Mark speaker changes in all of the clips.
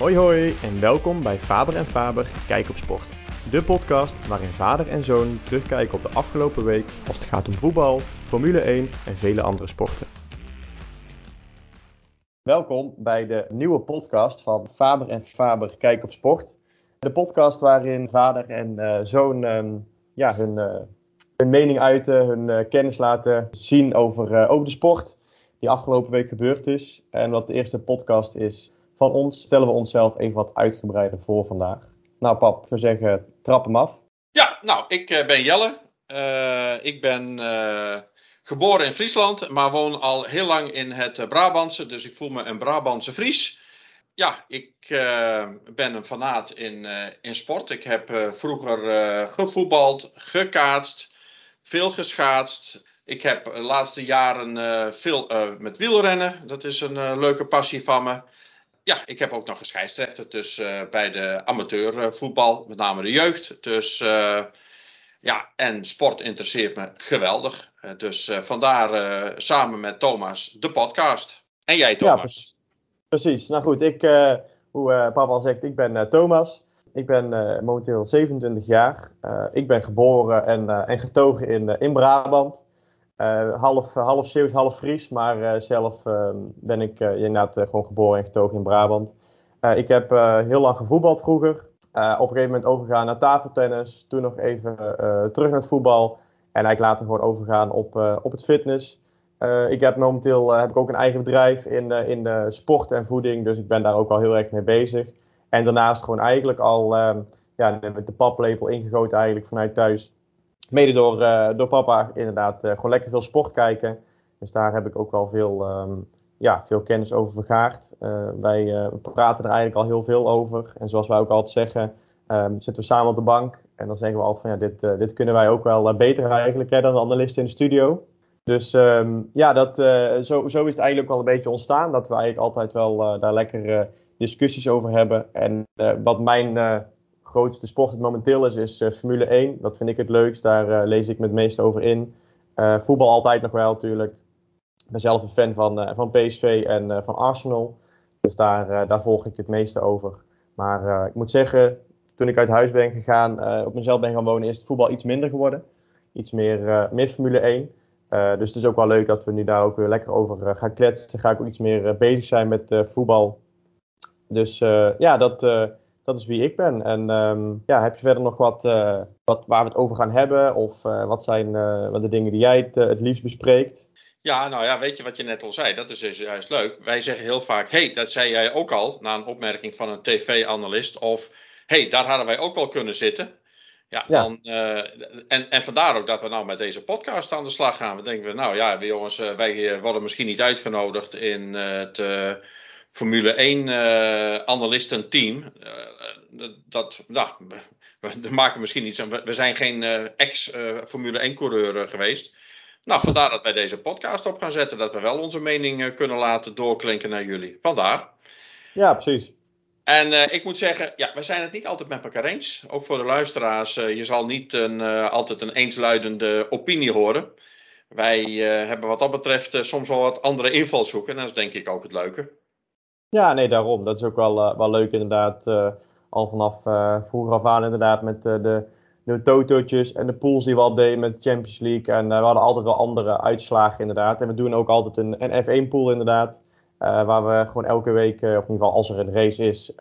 Speaker 1: Hoi hoi en welkom bij Faber en Faber Kijk op Sport. De podcast waarin vader en zoon terugkijken op de afgelopen week als het gaat om voetbal, Formule 1 en vele andere sporten. Welkom bij de nieuwe podcast van Faber en Faber Kijk op Sport. De podcast waarin vader en uh, zoon ehm, ja, hun, uh, hun mening uiten, hun uh, kennis laten zien over, over de sport die afgelopen week gebeurd is. En wat de eerste podcast is van ons, stellen we onszelf even wat uitgebreider voor vandaag. Nou pap, zou zeggen, trap hem af.
Speaker 2: Ja, nou, ik uh, ben Jelle. Uh, ik ben uh, geboren in Friesland, maar woon al heel lang in het Brabantse. Dus ik voel me een Brabantse Fries. Ja, ik ben een fanaat in, in sport. Ik heb vroeger gevoetbald, gekaatst, veel geschaatst. Ik heb de laatste jaren veel met wielrennen. Dat is een leuke passie van me ja, ik heb ook nog een scheidsrechter dus, uh, bij de amateurvoetbal, met name de jeugd. Dus uh, ja, en sport interesseert me geweldig. Uh, dus vandaar samen met Thomas de podcast. En jij Thomas?
Speaker 1: Ja, precies. Nou goed, ik, hoe papa al zegt, ik ben Thomas. Ik ben momenteel 27 jaar. ik ben geboren en, en getogen in, in Brabant. Uh, half, half Zeeuws, half Fries, maar uh, zelf uh, ben ik inderdaad gewoon geboren en getogen in Brabant. ik heb heel lang gevoetbald vroeger. op een gegeven moment overgegaan naar tafeltennis. Toen nog even terug naar het voetbal. En eigenlijk later gewoon overgaan op, op het fitness. ik heb momenteel heb ik ook een eigen bedrijf in, in de sport en voeding. Dus ik ben daar ook al heel erg mee bezig. En daarnaast gewoon eigenlijk al ja, met de paplepel ingegoten eigenlijk vanuit thuis Mede door, uh, door papa inderdaad uh, gewoon lekker veel sport kijken. Dus daar heb ik ook wel veel, um, ja, veel kennis over vergaard. Uh, wij praten er eigenlijk al heel veel over. En zoals wij ook altijd zeggen, um, zitten we samen op de bank. En dan zeggen we altijd van ja, dit, dit kunnen wij ook wel beter eigenlijk dan de analisten in de studio. Dus um, ja, dat, zo, zo is het eigenlijk ook wel een beetje ontstaan. Dat we eigenlijk altijd wel daar lekker discussies over hebben. En wat mijn grootste sport momenteel is, is uh, Formule 1. Dat vind ik het leukst. Daar uh, lees ik me het meest over in. Uh, voetbal altijd nog wel natuurlijk. Ik ben zelf een fan van, van PSV en van Arsenal. Dus daar, daar volg ik het meeste over. Maar ik moet zeggen, toen ik uit huis ben gegaan, op mezelf ben gaan wonen, is het voetbal iets minder geworden. Iets meer, meer Formule 1. dus het is ook wel leuk dat we nu daar ook weer lekker over gaan kletsen. Ga ik ook iets meer bezig zijn met voetbal. Dus ja, dat, dat is wie ik ben. En um, ja, heb je verder nog wat, uh, wat waar we het over gaan hebben? Of uh, wat zijn uh, wat de dingen die jij het, het liefst bespreekt?
Speaker 2: Ja, nou ja, weet je wat je net al zei? Dat is dus juist leuk. Wij zeggen heel vaak, hey, dat zei jij ook al, na een opmerking van een tv-analyst. Of, hey, daar hadden wij ook wel kunnen zitten. Ja, ja. Dan, en, en vandaar ook dat we nou met deze podcast aan de slag gaan. We denken, nou ja, jongens, wij worden misschien niet uitgenodigd in het Formule 1 uh, eh, analistenteam. Uh, dat, nou, we, we, maken misschien niet zo. We zijn geen ex-Formule 1 coureur geweest. Nou, vandaar dat wij deze podcast op gaan zetten. Dat we wel onze mening kunnen laten doorklinken naar jullie. Vandaar.
Speaker 1: Ja, precies.
Speaker 2: En ik moet zeggen, ja, we zijn het niet altijd met elkaar eens. Ook voor de luisteraars. je zal niet een, altijd een eensluidende opinie horen. Wij hebben wat dat betreft soms wel wat andere invalshoeken. En dat is denk ik ook het leuke.
Speaker 1: Ja, nee, daarom. Dat is ook wel, uh, wel leuk inderdaad. Uh, al vanaf uh, vroeger af aan inderdaad met de, de totootjes en de pools die we al deden met Champions League. En we hadden altijd wel andere uitslagen inderdaad. En we doen ook altijd een, een F1 pool inderdaad. waar we gewoon elke week, of in ieder geval als er een race is,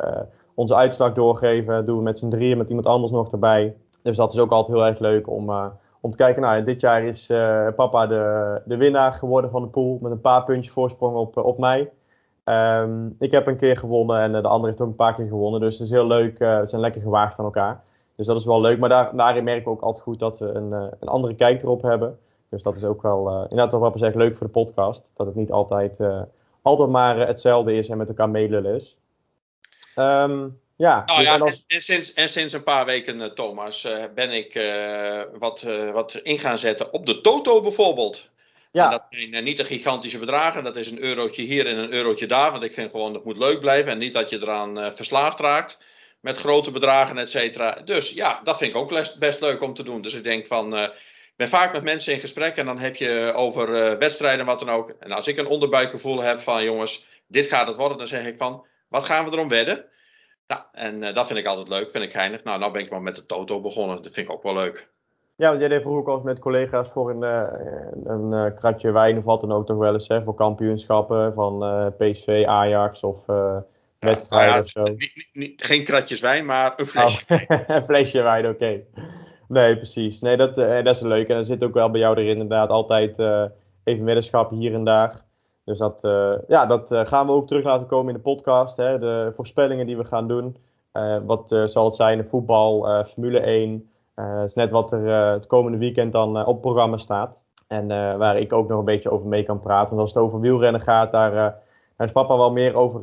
Speaker 1: onze uitslag doorgeven. Dat doen we met z'n drieën, met iemand anders nog erbij. Dus dat is ook altijd heel erg leuk om, om te kijken. Nou, dit jaar is papa de, de winnaar geworden van de pool. Met een paar puntjes voorsprong op, op mij. Um, ik heb een keer gewonnen en eh, de andere heeft ook een paar keer gewonnen. Dus het is heel leuk. Uh, we zijn lekker gewaagd aan elkaar. Dus dat is wel leuk. Maar daar, daarin merken we ook altijd goed dat we een, uh, een andere kijk erop hebben. Dus dat is ook wel, uh, inderdaad wat we zeggen, leuk voor de podcast. Dat het niet altijd, altijd maar hetzelfde is en met elkaar meelullen is. Um, ja,
Speaker 2: nou, dus ja en, als... en, sinds, en sinds een paar weken, Thomas, ben ik wat, wat in gaan zetten op de Toto bijvoorbeeld. Ja. En dat zijn uh, niet de gigantische bedragen. Dat is een eurotje hier en een eurotje daar. Want ik vind gewoon dat moet leuk blijven. En niet dat je eraan uh, verslaafd raakt. Met grote bedragen, et cetera. Dus ja, dat vind ik ook best leuk om te doen. Dus ik denk van. Uh, ik ben vaak met mensen in gesprek. En dan heb je over wedstrijden en wat dan ook. En als ik een onderbuikgevoel heb van jongens, dit gaat het worden. Dan zeg ik van, wat gaan we erom wedden? Ja, en dat vind ik altijd leuk, vind ik geinig. Nou, nou ben ik maar met de Toto begonnen. Dat vind ik ook wel leuk.
Speaker 1: Ja, want jij deed vroeger ook eens met collega's voor een, een, een kratje wijn of wat dan ook toch wel eens, hè? Voor kampioenschappen van PSV, Ajax of wedstrijden ja, of zo.
Speaker 2: Niet, niet, geen kratjes wijn, maar een flesje.
Speaker 1: Oh, een flesje wijn, oké. Nee, precies. Nee, dat, uh, dat is leuk. En er zit ook wel bij jou erin inderdaad altijd uh, even weddenschappen hier en daar. Dus dat, uh, ja, dat gaan we ook terug laten komen in de podcast. Hè? De voorspellingen die we gaan doen. wat zal het zijn? Voetbal, Formule 1. Het is net wat er het komende weekend dan op programma staat. En waar ik ook nog een beetje over mee kan praten. Want als het over wielrennen gaat, daar, daar is papa wel meer over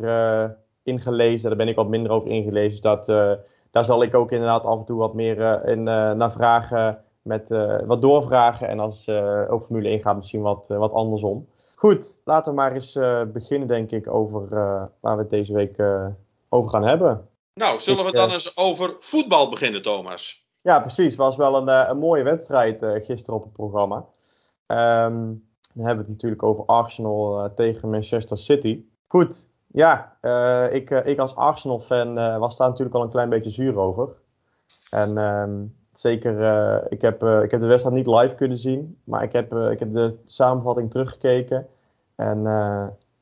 Speaker 1: ingelezen. Daar ben ik wat minder over ingelezen. Dus dat, uh, daar zal ik ook inderdaad af en toe wat meer uh, in, uh, naar vragen. Met wat doorvragen. En als het over Formule 1 gaat, misschien wat, wat andersom. Goed, laten we maar eens beginnen, denk ik, over waar we het deze week over gaan hebben.
Speaker 2: Nou, zullen we dan eens over voetbal beginnen, Thomas?
Speaker 1: Ja, precies. Het was wel een, een mooie wedstrijd gisteren op het programma. Um, dan hebben we het natuurlijk over Arsenal tegen Manchester City. Goed, ja, uh, ik, uh, ik als Arsenal-fan uh, was daar natuurlijk al een klein beetje zuur over. En ehm, zeker, ik, heb, ik heb de wedstrijd niet live kunnen zien, maar ik heb, ik heb de samenvatting teruggekeken. En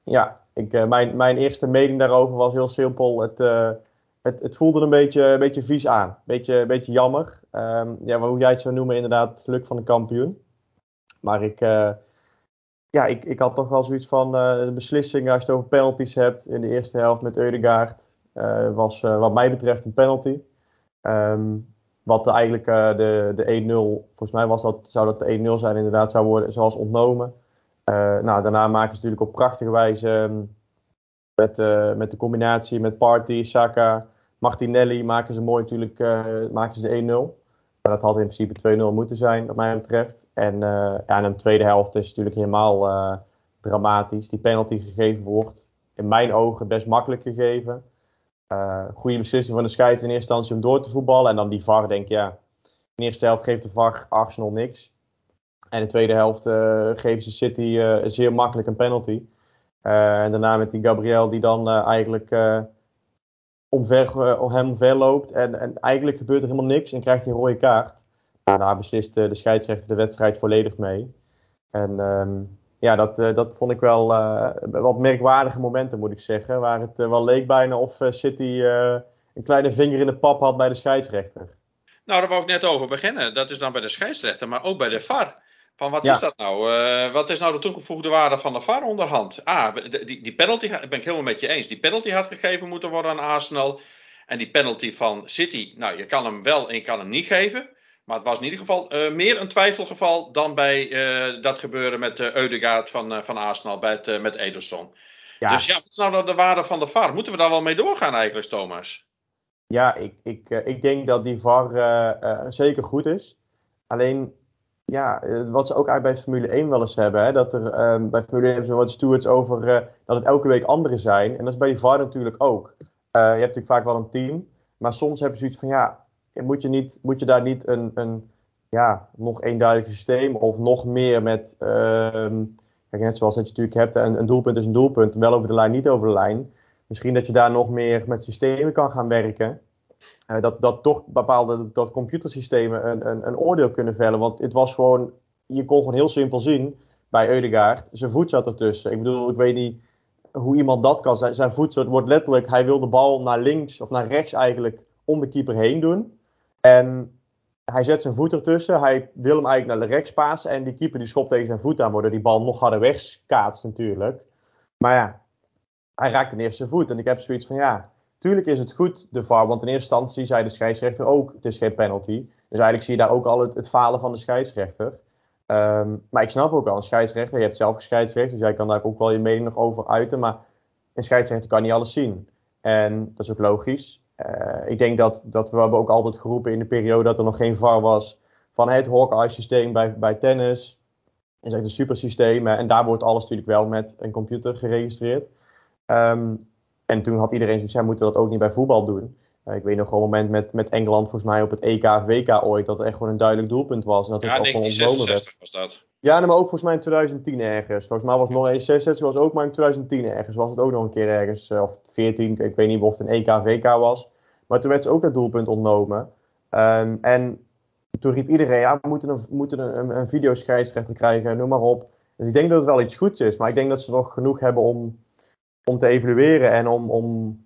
Speaker 1: ja, ik, mijn, mijn eerste mening daarover was heel simpel. Het, het, het voelde een beetje, een beetje vies aan. Beetje, beetje jammer. Um, ja, hoe jij het zou noemen, inderdaad, geluk van de kampioen. Maar ik, ja, ik, ik had toch wel zoiets van uh, de beslissing als je het over penalties hebt in de eerste helft met Eudegaard. Uh, was wat mij betreft een penalty. Um, wat eigenlijk de, de 1-0, volgens mij was dat, zou dat de 1-0 zijn inderdaad, zou worden zoals ontnomen. nou, daarna maken ze natuurlijk op prachtige wijze um, met, met de combinatie met Party, Saka, Martinelli maken ze mooi natuurlijk, maken ze de 1-0. Maar dat had in principe 2-0 moeten zijn, wat mij betreft. En uh, ja, in de tweede helft is het natuurlijk helemaal uh, dramatisch. Die penalty gegeven wordt, in mijn ogen best makkelijk gegeven. Uh, goede beslissing van de scheids in eerste instantie om door te voetballen. En dan die VAR, denk ja, in de eerste helft geeft de VAR Arsenal niks. En in de tweede helft geven ze City zeer makkelijk een penalty. en daarna met die Gabriel die dan eigenlijk omver, uh, hem omver loopt. En, en eigenlijk gebeurt er helemaal niks en krijgt hij een rode kaart. Daarna beslist uh, de scheidsrechter de wedstrijd volledig mee. En um, ja, dat, uh, dat vond ik wel wat merkwaardige momenten, moet ik zeggen. Waar het wel leek bijna of City een kleine vinger in de pap had bij de scheidsrechter.
Speaker 2: Nou, daar wou ik net over beginnen. Dat is dan bij de scheidsrechter, maar ook bij de VAR. Van wat is dat nou? Uh, wat is nou de toegevoegde waarde van de VAR onderhand? Ah, die, die penalty, ben ik helemaal met je eens. Die penalty had gegeven moeten worden aan Arsenal. En die penalty van City, nou, je kan hem wel en je kan hem niet geven. Maar het was in ieder geval uh, meer een twijfelgeval dan bij uh, dat gebeuren met uh, Eudegaard van, van Arsenal bij het, met Ederson. Ja. Dus ja, wat is nou de waarde van de VAR? Moeten we daar wel mee doorgaan eigenlijk, Thomas?
Speaker 1: Ja, ik, ik, ik denk dat die VAR zeker goed is. Alleen ja, eh, wat ze ook eigenlijk bij Formule 1 wel eens hebben. Hè, dat er um, bij Formule 1 hebben ze wat stewards over uh, dat het elke week anderen zijn. En dat is bij die VAR natuurlijk ook. Uh, je hebt natuurlijk vaak wel een team. Maar soms heb je zoiets van ja, moet je, niet, moet je daar niet een, een ja, nog eenduidig systeem of nog meer met. Uh, net zoals dat je natuurlijk hebt, een, een doelpunt is een doelpunt, wel over de lijn, niet over de lijn. Misschien dat je daar nog meer met systemen kan gaan werken. Uh, dat, dat toch bepaalde dat computersystemen een, een, een, oordeel kunnen vellen. Want het was gewoon, je kon gewoon heel simpel zien bij Eudegaard, zijn voet zat ertussen. Ik bedoel, ik weet niet hoe iemand dat kan. Zijn, voet wordt letterlijk, hij wil de bal naar links of naar rechts eigenlijk om de keeper heen doen. En hij zet zijn voet ertussen, hij wil hem eigenlijk naar de rechts pasen. En die keeper die schopt tegen zijn voet aan, waardoor die bal nog harder wegskaatst natuurlijk. Maar ja, hij raakt ten zijn voet. En ik heb zoiets van, ja, Tuurlijk is het goed, de VAR, want in eerste instantie zei de scheidsrechter ook, het is geen penalty. Dus eigenlijk zie je daar ook al het, falen van de scheidsrechter. Um, maar ik snap ook wel, een scheidsrechter, je hebt zelf gescheidsrecht, dus jij kan daar ook wel je mening nog over uiten. Maar een scheidsrechter kan niet alles zien. En dat is ook logisch. Uh, ik denk dat, dat we hebben ook altijd geroepen in de periode dat er nog geen VAR was van het Hawkeye systeem bij, bij tennis. Is echt een super systeem. En daar wordt alles natuurlijk wel met een computer geregistreerd. Um, en toen had iedereen zoiets, ja, moeten dat ook niet bij voetbal doen. Uh, ik weet nog een moment met, met Engeland, volgens mij op het EK WK ooit, dat er echt gewoon een duidelijk doelpunt was. En dat
Speaker 2: ja, het ook 1966 was dat.
Speaker 1: Ja, maar ook volgens mij in 2010 ergens. Volgens mij was het nog eens 66 was ook, maar in 2010 ergens was het ook nog een keer ergens. Uh, of 14, ik weet niet of het een EK WK was. Maar toen werd ze ook dat doelpunt ontnomen. Ehm, en toen riep iedereen, ja, we moeten een, moeten een, een videoscheidsrechter krijgen, noem maar op. Dus ik denk dat het wel iets goeds is. Maar ik denk dat ze nog genoeg hebben om, om te evalueren en om, om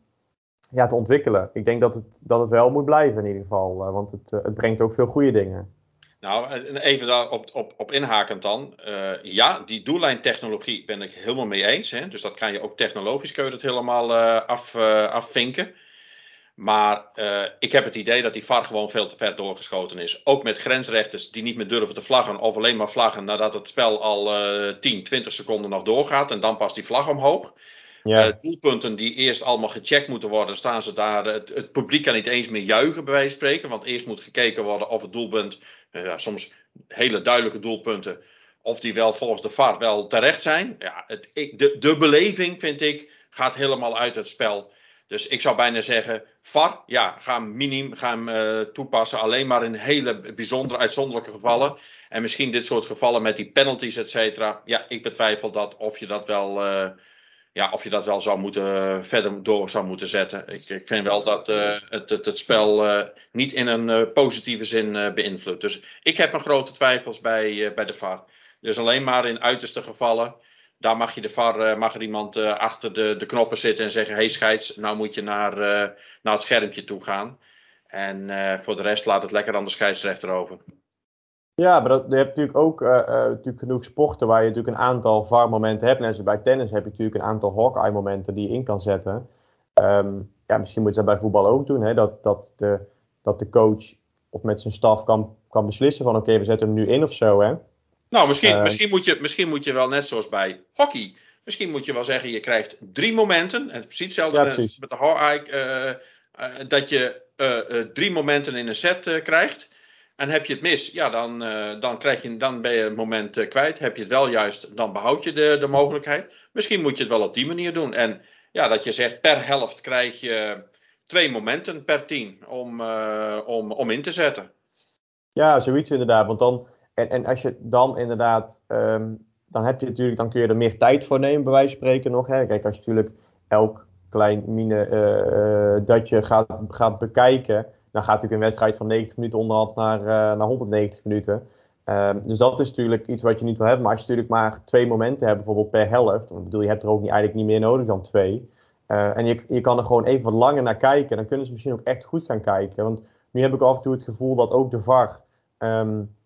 Speaker 1: ja, te ontwikkelen. Ik denk dat het, dat het wel moet blijven in ieder geval. Uh, want het, uh, het brengt ook veel goede dingen.
Speaker 2: Nou, even daar op, op, inhakend dan. Uh, ja, die doellijntechnologie ben ik helemaal mee eens. Hè? Dus dat kan je ook technologisch kun je dat helemaal af, afvinken. Maar ik heb het idee dat die VAR gewoon veel te ver doorgeschoten is. Ook met grensrechters die niet meer durven te vlaggen. Of alleen maar vlaggen nadat het spel al 10, 20 seconden nog doorgaat. En dan pas die vlag omhoog. Ja. Uh, doelpunten die eerst allemaal gecheckt moeten worden, staan ze daar. Het, publiek kan niet eens meer juichen, bij wijze van spreken. Want eerst moet gekeken worden of het doelpunt, uh, ja, soms hele duidelijke doelpunten, of die wel volgens de VAR wel terecht zijn. Ja, het, de, de beleving, vind ik, gaat helemaal uit het spel. Dus ik zou bijna zeggen, VAR, ja, ga hem minim ga hem, uh, toepassen. Alleen maar in hele bijzondere, uitzonderlijke gevallen. En misschien dit soort gevallen met die penalties, et cetera. Ja, ik betwijfel dat of je dat wel ja, of je dat wel zou moeten, verder door zou moeten zetten. Ik, ik vind wel dat uh, het, het, het, spel uh, niet in een positieve zin beïnvloedt. Dus ik heb een grote twijfels bij, bij de VAR. Dus alleen maar in uiterste gevallen. Daar mag je de VAR, mag er iemand achter de, de knoppen zitten en zeggen: hey scheids, nou moet je naar, naar het schermpje toe gaan. En voor de rest laat het lekker aan de scheidsrechter over.
Speaker 1: Ja, maar dat, je hebt natuurlijk ook uh, uh, natuurlijk genoeg sporten waar je natuurlijk een aantal VAR-momenten hebt. Net zoals bij tennis heb je natuurlijk een aantal Hawkeye-momenten die je in kan zetten. Um, ja, misschien moet je dat bij voetbal ook doen. Hè? Dat, dat, de, dat de coach of met zijn staf kan, kan beslissen van oké, okay, we zetten hem nu in of zo. Hè?
Speaker 2: Nou, misschien, uh, misschien, moet je, misschien moet je wel net zoals bij hockey. Misschien moet je wel zeggen, je krijgt drie momenten. En precies hetzelfde ja, precies. met de Hawkeye. dat je drie momenten in een set krijgt. En heb je het mis, ja, dan, uh, dan, krijg je, dan ben je een moment uh, kwijt. Heb je het wel juist, dan behoud je de, de mogelijkheid. Misschien moet je het wel op die manier doen. En ja, dat je zegt, per helft krijg je twee momenten per tien om, uh, om, om in te zetten.
Speaker 1: Ja, zoiets inderdaad. Want dan, en, en als je dan inderdaad, um, dan heb je natuurlijk, dan kun je er meer tijd voor nemen, bij wijze van spreken nog. Hè. Kijk, als je natuurlijk elk klein mine dat je gaat, gaat bekijken dan gaat natuurlijk een wedstrijd van 90 minuten onderhand naar, uh, naar 190 minuten. Um, dus dat is natuurlijk iets wat je niet wil hebben. Maar als je natuurlijk maar twee momenten hebt, bijvoorbeeld per helft. Ik bedoel, je hebt er ook niet, eigenlijk niet meer nodig dan twee. Uh, en je, je kan er gewoon even wat langer naar kijken. Dan kunnen ze misschien ook echt goed gaan kijken. Want nu heb ik af en toe het gevoel dat ook de VAR. Um,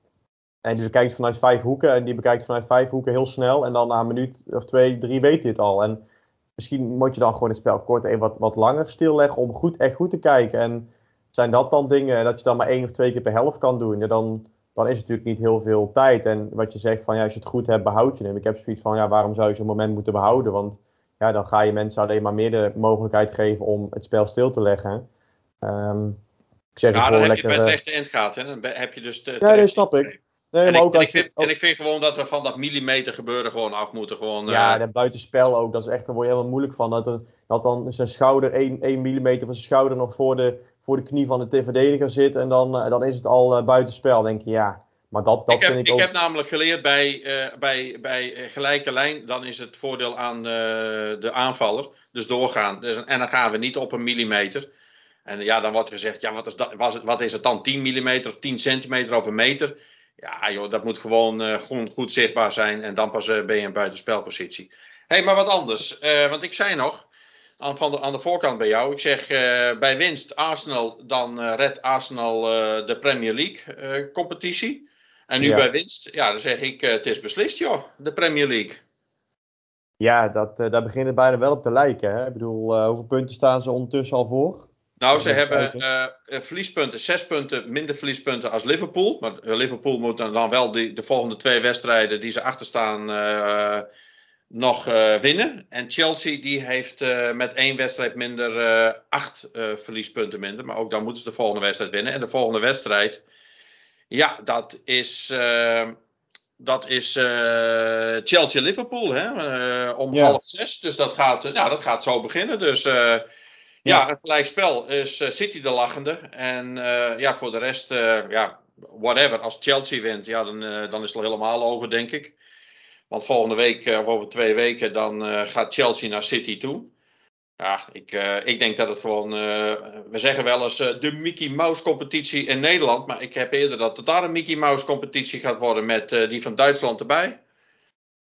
Speaker 1: en die bekijkt vanuit vijf hoeken. En die bekijkt vanuit vijf hoeken heel snel. En dan na een minuut of twee, drie weet hij het al. En misschien moet je dan gewoon het spel kort even wat, wat langer stilleggen. Om goed, echt goed te kijken. En zijn dat dan dingen dat je dan maar één of twee keer per helft kan doen? Ja, dan, dan is het natuurlijk niet heel veel tijd. En wat je zegt van ja, als je het goed hebt, behoud je hem. Ik heb zoiets van ja, waarom zou je zo'n moment moeten behouden? Want ja, dan ga je mensen alleen maar meer de mogelijkheid geven om het spel stil te leggen. Um,
Speaker 2: ik zeg ja, dan heb lekker, je bij het rechte eind gaat. Hè? Dan heb je dus de,
Speaker 1: ja, dat snap ik. Nee,
Speaker 2: en, maar ik, ook en, ik vind, ook... en ik vind gewoon dat we van dat millimeter gebeuren gewoon af moeten. Gewoon,
Speaker 1: ja, uh... dat buitenspel ook. Dat is echt, daar word je helemaal moeilijk van. Dat, er, dat dan zijn schouder 1, 1 millimeter van zijn schouder nog voor de, voor de knie van de verdediger zit. En dan, uh, dan is het al uh, buitenspel. denk je, ja. Maar dat, dat
Speaker 2: ik heb,
Speaker 1: vind
Speaker 2: ik
Speaker 1: ook...
Speaker 2: heb namelijk geleerd bij, uh, bij, bij gelijke lijn. Dan is het voordeel aan de aanvaller. Dus doorgaan. Dus, en dan gaan we niet op een millimeter. En ja, dan wordt gezegd, ja, wat is, dat, was het, wat is het dan? 10 millimeter of 10 centimeter of een meter? Ja, joh, dat moet gewoon, uh, gewoon goed zichtbaar zijn. En dan pas uh, ben je in buitenspelpositie. Hé, hey, maar wat anders. Uh, want ik zei nog, aan, van de, aan de voorkant bij jou. Ik zeg bij winst Arsenal, dan redt Arsenal de Premier League competitie. En nu ja. bij winst, ja, dan zeg ik, het is beslist joh, de Premier League.
Speaker 1: Ja, dat, daar begint het bijna wel op te lijken. Hè? Ik bedoel, hoeveel punten staan ze ondertussen al voor?
Speaker 2: Nou, ze hebben uh, verliespunten, zes punten minder verliespunten als Liverpool. Maar Liverpool moet dan, dan wel die, de volgende twee wedstrijden die ze achterstaan uh, nog uh, winnen. En Chelsea die heeft met één wedstrijd minder acht verliespunten minder. Maar ook dan moeten ze de volgende wedstrijd winnen. En de volgende wedstrijd, ja, dat is, dat is Chelsea-Liverpool om ja. half zes. Dus dat gaat, nou, dat gaat zo beginnen. Dus... Ja, een gelijkspel is City de lachende. En ja, voor de rest, ja, whatever. Als Chelsea wint, ja, dan, dan is het al helemaal over, denk ik. Want volgende week, of over twee weken, dan gaat Chelsea naar City toe. Ja, ik, uh, ik denk dat het gewoon. We zeggen wel eens de Mickey Mouse competitie in Nederland. Maar ik heb eerder dat het daar een Mickey Mouse competitie gaat worden met die van Duitsland erbij.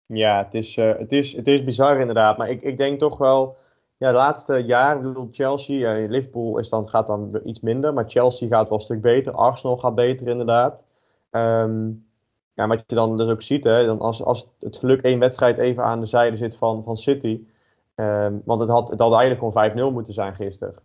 Speaker 1: Ja, het is, het is, het is bizar inderdaad. Maar ik, ik denk toch wel. Ja, de laatste jaren, bedoel Chelsea, Liverpool is dan, gaat dan iets minder. Maar Chelsea gaat wel een stuk beter. Arsenal gaat beter inderdaad. Um, ja, wat je dan dus ook ziet, hè, dan als, als het geluk één wedstrijd even aan de zijde zit van, van City. Um, want het had, het had eigenlijk gewoon 5-0 moeten zijn gisteren.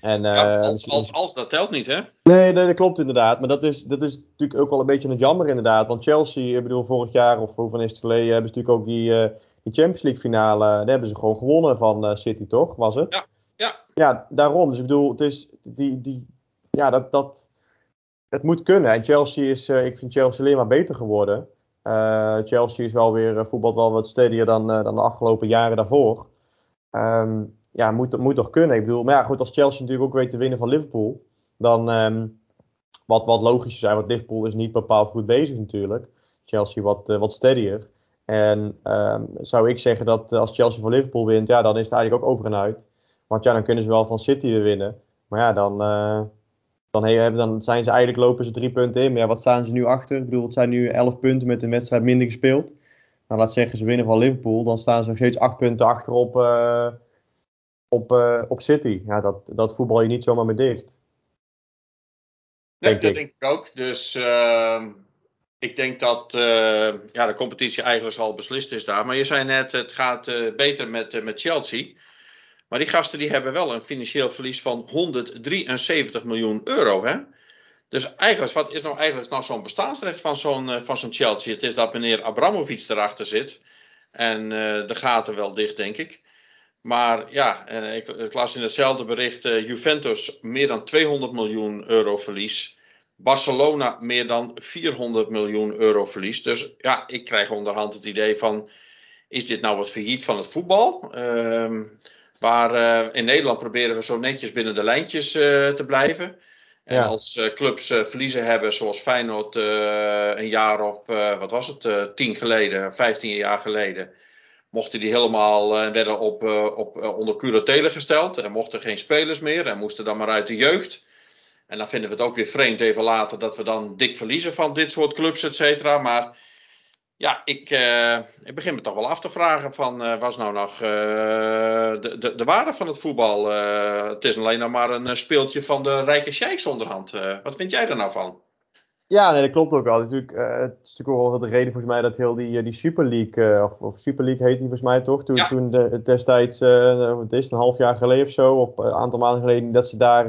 Speaker 2: En, uh, ja, als, als, als, dat telt niet, hè?
Speaker 1: Nee, nee, dat klopt inderdaad. Maar dat is, dat is natuurlijk ook wel een beetje het jammer inderdaad. Want Chelsea, ik bedoel, vorig jaar of hoeveel is het geleden, hebben ze natuurlijk ook die, uh, die Champions League finale, daar hebben ze gewoon gewonnen van uh, City, toch? Was het?
Speaker 2: Ja, ja.
Speaker 1: Ja, daarom. Dus ik bedoel, het is die, die, ja, dat, dat, het moet kunnen. En Chelsea is, uh, ik vind Chelsea alleen maar beter geworden. Uh, Chelsea is wel weer, uh, voetbalt wel wat steadier dan, dan de afgelopen jaren daarvoor. Um, ja, moet, moet toch kunnen. Ik bedoel, maar ja, goed, als Chelsea natuurlijk ook weet te winnen van Liverpool, dan um, wat, wat logisch zijn, want Liverpool is niet bepaald goed bezig natuurlijk. Chelsea wat, wat steadier. En um, zou ik zeggen dat als Chelsea van Liverpool wint, ja, dan is het eigenlijk ook over en uit. Want ja, dan kunnen ze wel van City weer winnen. Maar ja, dan, dan, hey, dan zijn ze eigenlijk lopen ze drie punten in. Maar ja, wat staan ze nu achter? Ik bedoel, het zijn nu elf punten met een wedstrijd minder gespeeld. Nou, laat zeggen ze winnen van Liverpool. Dan staan ze nog steeds acht punten achter op, uh, op, uh, op City. Ja, dat, dat voetbal je niet zomaar meer dicht.
Speaker 2: Nee, denk dat ik. denk ik ook. Dus uh, ik denk dat uh, ja, de competitie eigenlijk al beslist is daar. Maar je zei net, het gaat beter met, met Chelsea. Maar die gasten die hebben wel een financieel verlies van 173 miljoen euro. Hè? Dus eigenlijk, wat is nou eigenlijk nou zo'n bestaansrecht van zo'n uh, van zo'n Chelsea? Het is dat meneer Abramovic erachter zit. En uh, de gaten wel dicht, denk ik. Maar ja, uh, ik, ik, las in hetzelfde bericht Juventus meer dan 200 miljoen euro verlies. Barcelona meer dan 400 miljoen euro verlies. Dus ja, ik krijg onderhand het idee van, is dit nou wat failliet van het voetbal? Ehm maar uh, in Nederland proberen we zo netjes binnen de lijntjes uh, te blijven. En ja. als uh, clubs verliezen hebben, zoals Feyenoord een jaar of, wat was het, tien geleden, vijftien jaar geleden, mochten die helemaal, werden op, op, onder curatele gesteld. En mochten geen spelers meer en moesten dan maar uit de jeugd. En dan vinden we het ook weer vreemd even later dat we dan dik verliezen van dit soort clubs, et cetera. Maar ja, ik, uh, ik begin me toch wel af te vragen van, uh, was nou nog uh, de, de, de waarde van het voetbal? het is alleen nog maar een speeltje van de rijke sheiks onderhand. wat vind jij er nou van?
Speaker 1: Ja, nee, dat klopt ook wel. Natuurlijk, het is natuurlijk ook wel de reden volgens mij dat heel die, die Super League, of, of, Super League heet die volgens mij toch? Toen, ja. toen de, destijds, het is een half jaar geleden of zo, of een aantal maanden geleden, dat ze daar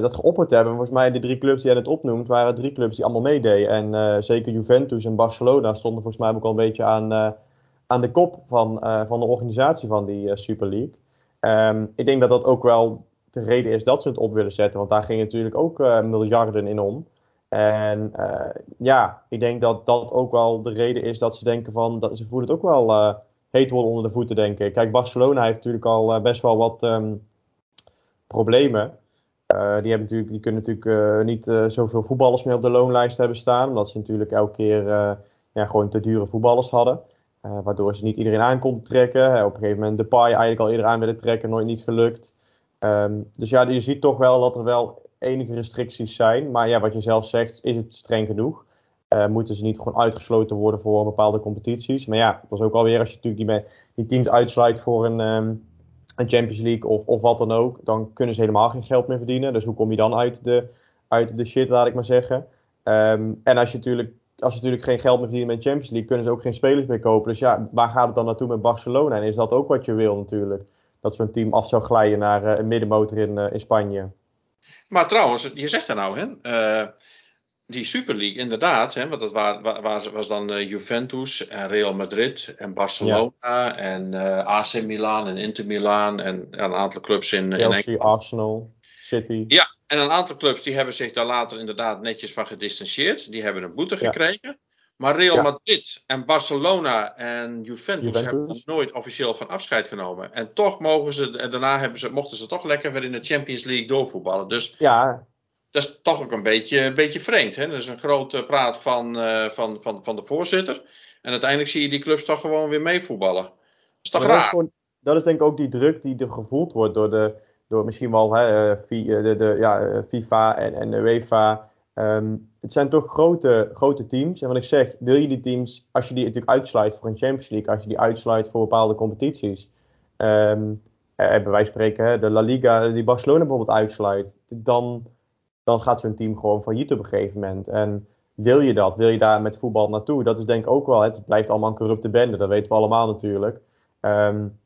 Speaker 1: dat geopperd hebben. Volgens mij de drie clubs die jij net opnoemt, waren drie clubs die allemaal meededen. En uh, zeker Juventus en Barcelona stonden volgens mij ook al een beetje aan, uh, aan de kop van, van de organisatie van die Super League. Um, ik denk dat dat ook wel de reden is dat ze het op willen zetten, want daar gingen natuurlijk ook miljarden in om. En ja, ik denk dat dat ook wel de reden is dat ze denken van, dat, ze voelen het ook wel heet worden onder de voeten, denk ik. Kijk, Barcelona heeft natuurlijk al best wel wat um, problemen. Uh, die, hebben natuurlijk, kunnen natuurlijk uh, niet uh, zoveel voetballers meer op de loonlijst hebben staan. Omdat ze natuurlijk elke keer ja, gewoon te dure voetballers hadden. waardoor ze niet iedereen aan konden trekken. op een gegeven moment de paai eigenlijk al iedereen aan willen trekken, nooit niet gelukt. Um, dus ja, je ziet toch wel dat er wel enige restricties zijn. Maar ja, wat je zelf zegt, is het streng genoeg? moeten ze niet gewoon uitgesloten worden voor bepaalde competities? Maar ja, dat is ook alweer als je natuurlijk die, die teams uitsluit voor een... Um, een Champions League of, of wat dan ook, dan kunnen ze helemaal geen geld meer verdienen. Dus hoe kom je dan uit de, uit de shit, laat ik maar zeggen. Um, en als je natuurlijk als ze natuurlijk geen geld meer verdienen met Champions League, kunnen ze ook geen spelers meer kopen. Dus ja, waar gaat het dan naartoe met Barcelona? En is dat ook wat je wil natuurlijk? Dat zo'n team af zou glijden naar uh, een middenmotor in, uh, in Spanje.
Speaker 2: Maar trouwens, je zegt er nou, hè? Uh, die Super League, inderdaad, hè, want dat was, was dan uh, Juventus en Real Madrid en Barcelona ja. en uh, AC Milan en Inter Milan en een aantal clubs in,
Speaker 1: Chelsea, in Arsenal, City.
Speaker 2: Ja, en een aantal clubs die hebben zich daar later inderdaad netjes van gedistanceerd. Die hebben een boete ja. gekregen. Maar Real ja. Madrid en Barcelona en Juventus, Juventus, hebben er nooit officieel van afscheid genomen. En toch mogen ze, en daarna hebben ze, mochten ze toch lekker weer in de Champions League doorvoetballen. Dus
Speaker 1: ja,
Speaker 2: dat is toch ook een beetje, een beetje vreemd. Hè? Dat is een grote praat van, uh, van, van, van de voorzitter. En uiteindelijk zie je die clubs toch gewoon weer meevoetballen. Dat is toch raar?
Speaker 1: Dat is, gewoon, dat is denk ik ook die druk die er gevoeld wordt door, de, door misschien wel hè, de, de, ja, FIFA en, en de UEFA. Ehm, het zijn toch grote, grote teams. En wat ik zeg, wil je die teams, als je die natuurlijk uitsluit voor een Champions League, als je die uitsluit voor bepaalde competities. Um, bij wijze van spreken, de La Liga, die Barcelona bijvoorbeeld uitsluit, dan, dan gaat zo'n team gewoon failliet op een gegeven moment. En wil je dat? Wil je daar met voetbal naartoe? Dat is denk ik ook wel, het blijft allemaal een corrupte bende, dat weten we allemaal natuurlijk. Um,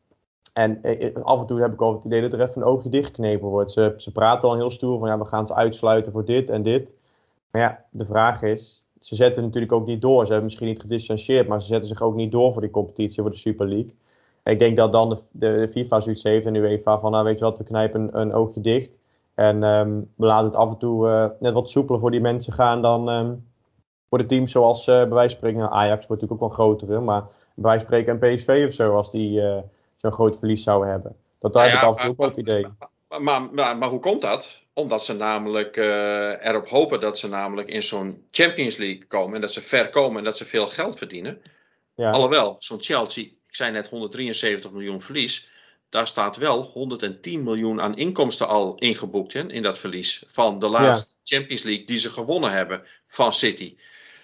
Speaker 1: en eh, eh, af en toe heb ik ook het idee dat er even een oogje dichtgeknepen wordt. Ze, ze praten al heel stoer van ja, we gaan ze uitsluiten voor dit en dit. Maar ja, de vraag is, ze zetten natuurlijk ook niet door. Ze hebben misschien niet gedistanceerd, maar ze zetten zich ook niet door voor die competitie, voor de Super League. Ik denk dat dan de, FIFA zoiets heeft en de UEFA van, nou weet je wat, we knijpen een oogje dicht. En um, we laten het af en toe uh, net wat soepeler voor die mensen gaan dan um, voor de teams zoals uh, bij wijze van spreken, nou, Ajax wordt natuurlijk ook wel grotere, maar bij wijze van spreken een PSV of zo, als die uh, zo'n groot verlies zouden hebben. Dat daar nou ja, heb ik af en toe ook wel het idee.
Speaker 2: Maar, maar, maar, hoe komt dat? Omdat ze namelijk erop hopen dat ze namelijk in zo'n Champions League komen. En dat ze ver komen en dat ze veel geld verdienen. Ja. Alhoewel, zo'n Chelsea, ik zei net 173 miljoen verlies. Daar staat wel 110 miljoen aan inkomsten al ingeboekt hè, in dat verlies. Van de laatste ja. Champions League die ze gewonnen hebben van City.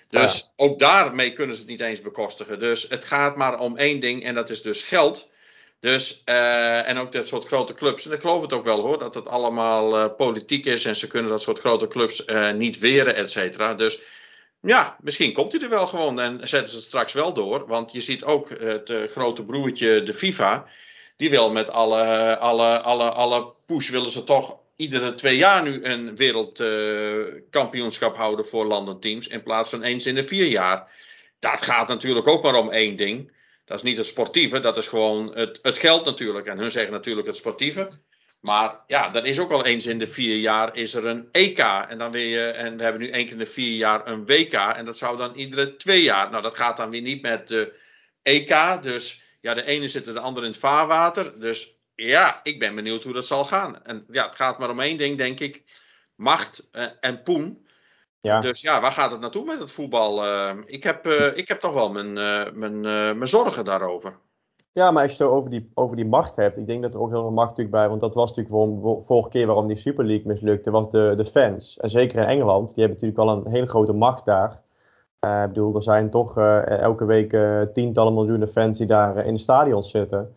Speaker 2: Dus ja. ook daarmee kunnen ze het niet eens bekostigen. Dus het gaat maar om één ding en dat is dus geld. Dus, uh, en ook dat soort grote clubs. En ik geloof het ook wel hoor, dat het allemaal uh, politiek is en ze kunnen dat soort grote clubs uh, niet weren, et cetera. Dus ja, misschien komt hij er wel gewoon en zetten ze het straks wel door. Want je ziet ook het grote broertje, de FIFA, die wil met alle, alle, alle, alle push willen ze toch iedere twee jaar nu een wereldkampioenschap houden voor landenteams. In plaats van eens in de vier jaar. Dat gaat natuurlijk ook maar om één ding. Dat is niet het sportieve, dat is gewoon het, het geld natuurlijk. En hun zeggen natuurlijk het sportieve. Maar ja, dan is ook al eens in de vier jaar is er een EK. En, dan weer je, en we hebben nu één keer in de vier jaar een WK. En dat zou dan iedere twee jaar. Nou, dat gaat dan weer niet met de EK. Dus ja, de ene zit er de andere in het vaarwater. Dus ja, ik ben benieuwd hoe dat zal gaan. En ja, het gaat maar om één ding, denk ik. Macht uh, en poen. Ja. Dus ja, waar gaat het naartoe met het voetbal? Uh, ik, heb, uh, ik heb toch wel mijn, mijn, mijn zorgen daarover.
Speaker 1: Ja, maar als je het over die, over die macht hebt, ik denk dat er ook heel veel macht natuurlijk bij, want dat was natuurlijk waarom, vorige keer waarom die Super League mislukte, was de, de fans. En zeker in Engeland, die hebben natuurlijk al een hele grote macht daar. Ik bedoel, er zijn toch elke week tientallen miljoenen fans die daar in de stadions zitten.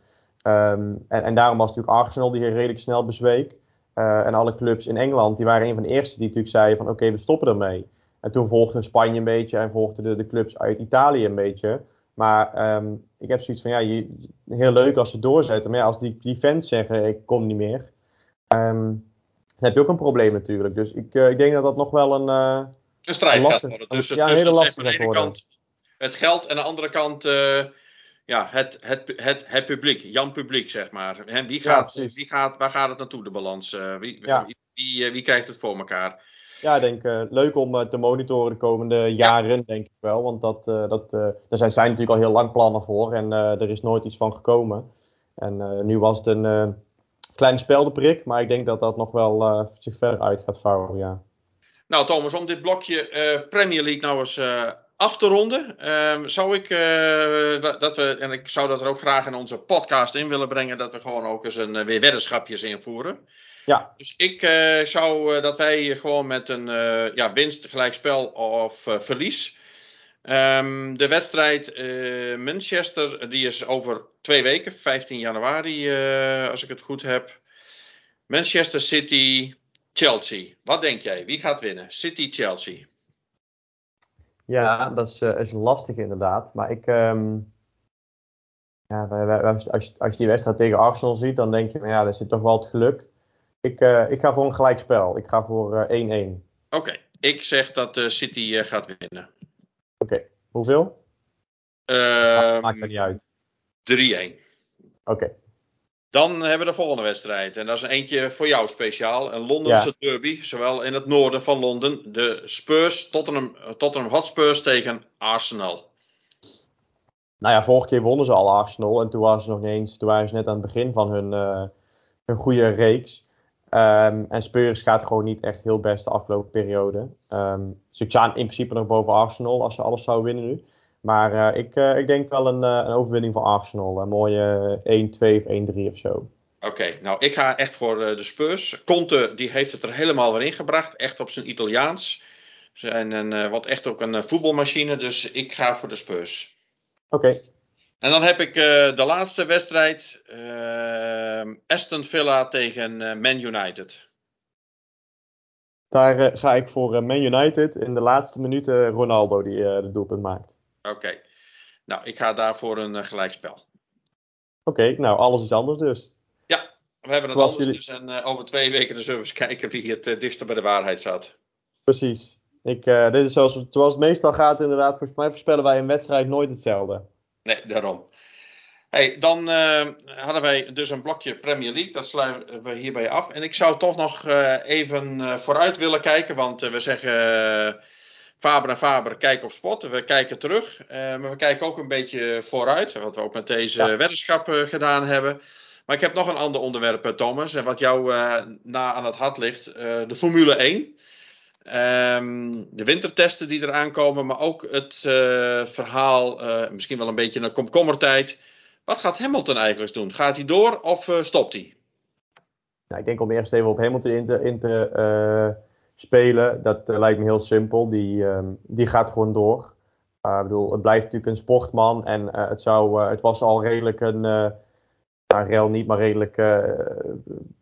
Speaker 1: Um, en, en daarom was natuurlijk Arsenal die redelijk snel bezweek. En alle clubs in Engeland, die waren een van de eerste die natuurlijk zeiden van oké, we stoppen ermee. En toen volgde Spanje een beetje en volgden de, clubs uit Italië een beetje. Maar um, ik heb zoiets van ja, heel leuk als ze doorzetten. Maar ja, als die, die fans zeggen ik kom niet meer, um, dan heb je ook een probleem natuurlijk. Dus ik, ik denk dat dat nog wel een,
Speaker 2: een strijd gaat worden. Dus, ja, een hele lastige gaat worden. Kant het geld en aan de andere kant ja, het, het, het, het publiek, Jan Publiek, zeg maar. Wie gaat, ja, wie gaat, waar gaat het naartoe, de balans? Uh, wie, ja. wie, wie, wie, krijgt het voor elkaar?
Speaker 1: Ja, ik denk uh, leuk om te monitoren de komende jaren, denk ik wel. Want dat, dat, daar zijn, zijn natuurlijk al heel lang plannen voor en er is nooit iets van gekomen. En nu was het een kleine speldeprik, maar ik denk dat dat nog wel zich verder uit gaat vouwen, ja.
Speaker 2: Nou Thomas, om dit blokje Premier League nou eens af te ronden, um, zou ik, uh, dat we, en ik zou dat er ook graag in onze podcast in willen brengen, dat we gewoon ook eens een, weer weddenschapjes invoeren. Ja. Dus ik zou dat wij gewoon met een ja, winst, gelijkspel of verlies. Um, de wedstrijd Manchester, die is over twee weken, 15 januari, als ik het goed heb. Manchester City, Chelsea. Wat denk jij? Wie gaat winnen? City, Chelsea.
Speaker 1: Ja, dat is, uh, is lastig inderdaad. Maar ik. Um, ja, wij, wij, als, je, als je die wedstrijd tegen Arsenal ziet, dan denk je, nou ja, daar zit toch wel het geluk. Ik, uh, ik ga voor een gelijkspel. Ik ga voor 1-1. Uh,
Speaker 2: Oké, okay. ik zeg dat City gaat winnen.
Speaker 1: Oké, okay. hoeveel?
Speaker 2: Uh,
Speaker 1: maakt er niet uit.
Speaker 2: 3-1.
Speaker 1: Oké. Okay.
Speaker 2: Dan hebben we de volgende wedstrijd. En dat is een eentje voor jou speciaal. Een Londense ja. derby. Zowel in het noorden van Londen. De Spurs, Tottenham, Tottenham Hotspurs tegen Arsenal.
Speaker 1: Nou ja, vorige keer wonnen ze al Arsenal. En toen waren ze nog niet eens. Toen waren ze net aan het begin van hun, uh, hun goede reeks. Um, en Spurs gaat gewoon niet echt heel best de afgelopen periode. Um, ze staan in principe nog boven Arsenal als ze alles zouden winnen nu. Maar ik, ik denk wel een, een overwinning voor Arsenal. Een mooie 1-2 of 1-3 of zo.
Speaker 2: Oké, nou ik ga echt voor de Spurs. Conte die heeft het er helemaal weer ingebracht. Echt op zijn Italiaans. En een, wat echt ook een voetbalmachine. Dus ik ga voor de Spurs.
Speaker 1: Oké.
Speaker 2: En dan heb ik uh, de laatste wedstrijd. Uh, Aston Villa tegen uh, Man United.
Speaker 1: Daar ga ik voor Man United. In de laatste minuten Ronaldo die de doelpunt maakt.
Speaker 2: Oké. Nou, ik ga daarvoor een gelijkspel.
Speaker 1: Oké, nou alles is anders dus.
Speaker 2: Ja, we hebben het anders jullie... dus. En over twee weken zullen we eens kijken wie het dichtst bij de waarheid zat.
Speaker 1: Precies. Ik, dit is zoals, zoals het meestal gaat inderdaad. Volgens mij voorspellen wij een wedstrijd nooit hetzelfde.
Speaker 2: Nee, daarom. Hey, dan uh, hadden wij dus een blokje Premier League. Dat sluiten we hierbij af. En ik zou toch nog uh, even uh, vooruit willen kijken. Want we zeggen Faber en Faber kijken op spot. We kijken terug. maar we kijken ook een beetje vooruit. Wat we ook met deze ja. weddenschap gedaan hebben. Maar ik heb nog een ander onderwerp, Thomas. En wat jou na aan het hart ligt. de Formule 1. Um, de wintertesten die eraan komen, maar ook het verhaal, misschien wel een beetje een komkommertijd. Wat gaat Hamilton eigenlijk doen? Gaat hij door of stopt hij?
Speaker 1: Nou, ik denk om eerst even op Hamilton in te, in te spelen. Dat lijkt me heel simpel. Die, um, die gaat gewoon door. ik bedoel, het blijft natuurlijk een sportman en het, zou, het was al redelijk een nou, rel niet, maar redelijk.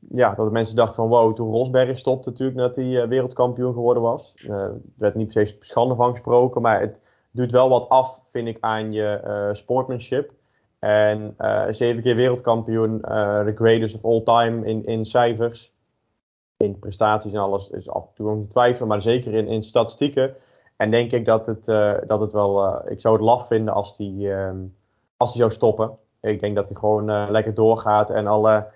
Speaker 1: Ja, dat mensen dachten van wow, toen Rosberg stopte natuurlijk nadat hij wereldkampioen geworden was. Er werd niet se schande van gesproken, maar het doet wel wat af, vind ik, aan je sportsmanship. En zeven keer wereldkampioen, de greatest of all time in, in cijfers. In prestaties en alles is af en toe om te twijfelen, maar zeker in, in statistieken. En denk ik dat het, dat het wel. ik zou het laf vinden als die, ehm, als die zou stoppen. Ik denk dat hij gewoon uh, lekker doorgaat en alle,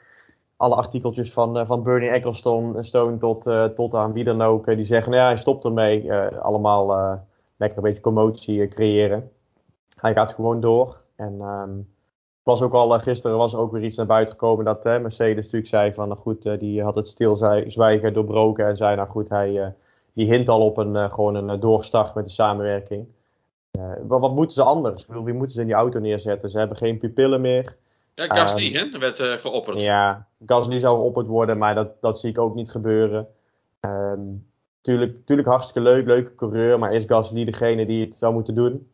Speaker 1: alle artikeltjes van, van Bernie Ecclestone Stone tot, tot aan wie dan ook, die zeggen, nou ja, hij stopt ermee. allemaal lekker een beetje commotie creëren. Hij gaat gewoon door. En um, was ook al, gisteren was ook weer iets naar buiten gekomen dat Mercedes natuurlijk zei van, nou goed, die had het stilzwijgen doorbroken en zei, nou goed, hij die hint al op een, gewoon een doorstart met de samenwerking. Wat, wat, moeten ze anders? Ik bedoel, wie moeten ze in die auto neerzetten? Ze hebben geen pupillen meer.
Speaker 2: Ja, Gasly um, hè? werd uh, geopperd.
Speaker 1: Ja, Gasly zou geopperd worden, maar dat, dat zie ik ook niet gebeuren. Um, tuurlijk, tuurlijk hartstikke leuk, leuke coureur, maar is Gasly degene die het zou moeten doen?